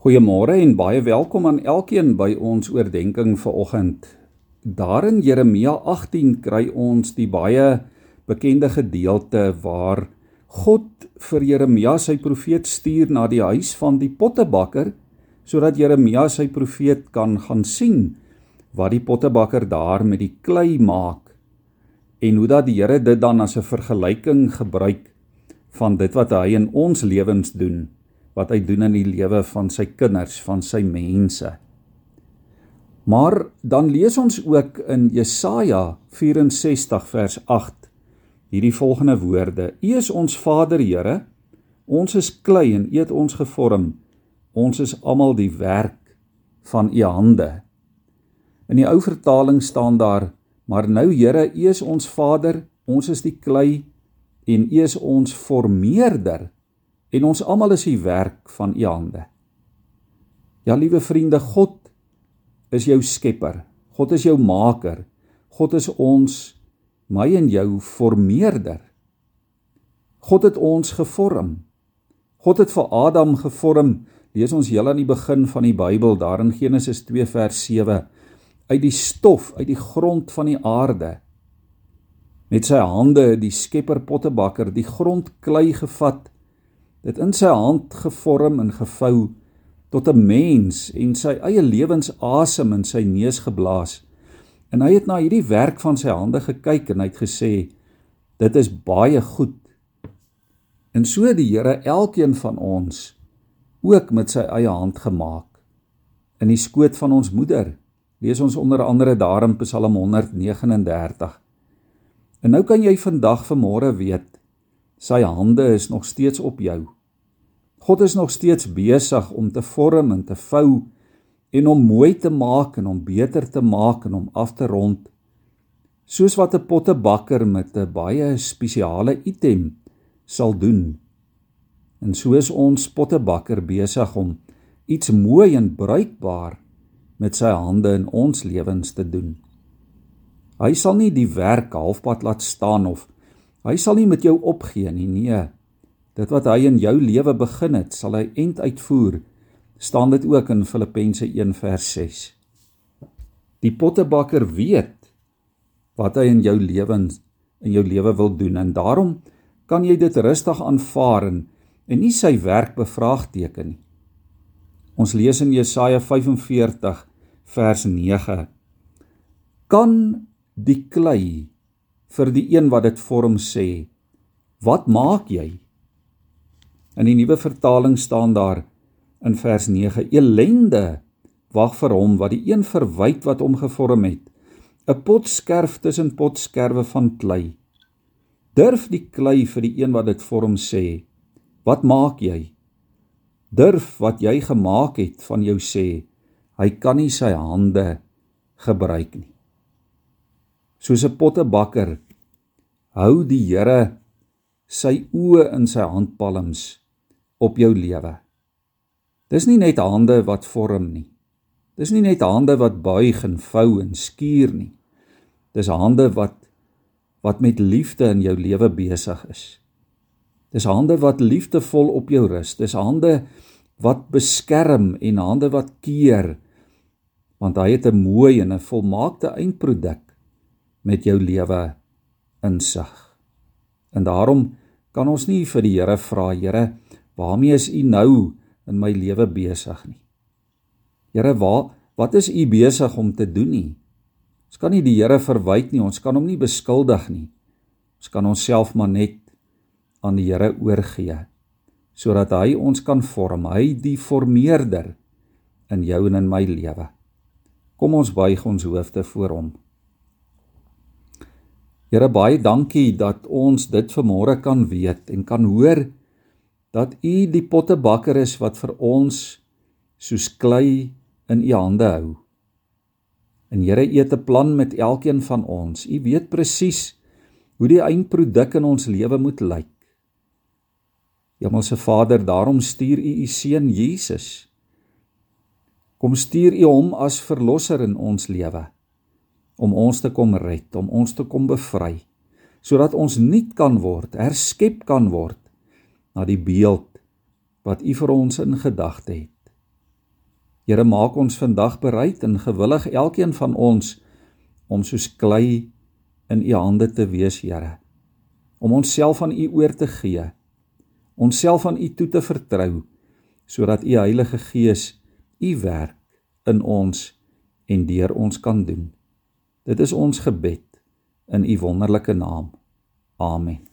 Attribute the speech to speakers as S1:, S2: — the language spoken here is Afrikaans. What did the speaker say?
S1: Goeiemôre en baie welkom aan elkeen by ons oordeenking vir oggend. Daar in Jeremia 18 kry ons die baie bekende gedeelte waar God vir Jeremia sy profeet stuur na die huis van die pottebakker sodat Jeremia sy profeet kan gaan sien wat die pottebakker daar met die klei maak en hoe dat die Here dit dan as 'n vergelyking gebruik van dit wat hy in ons lewens doen wat hy doen in die lewe van sy kinders, van sy mense. Maar dan lees ons ook in Jesaja 64 vers 8 hierdie volgende woorde: U is ons Vader Here, ons is klei en U het ons gevorm. Ons is almal die werk van U hande. In die ou vertaling staan daar: Maar nou Here, U is ons Vader, ons is die klei en U is ons vormeerder en ons almal is die werk van u hande. Ja, liewe vriende, God is jou skepper. God is jou maker. God is ons my en jou vormeerder. God het ons gevorm. God het vir Adam gevorm. Lees ons heel aan die begin van die Bybel daar in Genesis 2 vers 7 uit die stof, uit die grond van die aarde. Met sy hande die skepper pottebakker die grond klei gevat dit in sy hand gevorm en gevou tot 'n mens en sy eie lewensasem in sy neus geblaas. En hy het na hierdie werk van sy hande gekyk en hy het gesê dit is baie goed. En so het die Here elkeen van ons ook met sy eie hand gemaak in die skoot van ons moeder. Lees ons onder andere daar in Psalm 139. En nou kan jy vandag vanmôre weet Sy hande is nog steeds op jou. God is nog steeds besig om te vorm en te vou en om mooi te maak en om beter te maak en om af te rond. Soos wat 'n pottebakker met 'n baie spesiale item sal doen. En so is ons pottebakker besig om iets mooi en bruikbaar met sy hande in ons lewens te doen. Hy sal nie die werk halfpad laat staan of Hy sal nie met jou opgee nie, nee. Dit wat hy in jou lewe begin het, sal hy end uitvoer. Staan dit ook in Filippense 1 vers 6. Die pottebakker weet wat hy in jou lewens in jou lewe wil doen en daarom kan jy dit rustig aanvaar en, en nie sy werk bevraagteken nie. Ons lees in Jesaja 45 vers 9. Kan die klei vir die een wat dit vorm sê: "Wat maak jy?" In die nuwe vertaling staan daar in vers 9: "Elende wag vir hom wat die een verwyd wat hom gevorm het, 'n potskerf tussen potskerwe van klei." Durf die klei vir die een wat dit vorm sê: "Wat maak jy?" Durf wat jy gemaak het van jou sê: "Hy kan nie sy hande gebruik nie." Soos 'n pottebakker hou die Here sy oë in sy handpalms op jou lewe. Dis nie net hande wat vorm nie. Dis nie net hande wat buig en vou en skuur nie. Dis hande wat wat met liefde in jou lewe besig is. Dis hande wat liefdevol op jou rus. Dis hande wat beskerm en hande wat keer want hy het 'n mooi en 'n volmaakte eindproduk met jou lewe insig. En daarom kan ons nie vir die Here vra, Here, waarmee is U nou in my lewe besig nie? Here, waar wat is U besig om te doen nie? Ons kan nie die Here verwyd nie, ons kan hom nie beskuldig nie. Ons kan onsself maar net aan die Here oorgee sodat hy ons kan vorm, hy die vormeerder in jou en in my lewe. Kom ons buig ons hoofde voor hom. Here baie dankie dat ons dit vanmôre kan weet en kan hoor dat U die pottebakker is wat vir ons soos klei in U hande hou. En Here, U het 'n plan met elkeen van ons. U weet presies hoe die eindproduk in ons lewe moet lyk. Hemelse Vader, daarom stuur U U seun Jesus. Kom stuur U hom as verlosser in ons lewe om ons te kom red, om ons te kom bevry, sodat ons nuut kan word, herskep kan word na die beeld wat U vir ons in gedagte het. Here maak ons vandag bereid en gewillig elkeen van ons om soos klei in u hande te wees, Here. Om onsself aan u oor te gee. Onsself aan u toe te vertrou sodat u Heilige Gees u werk in ons en deur ons kan doen. Dit is ons gebed in u wonderlike naam. Amen.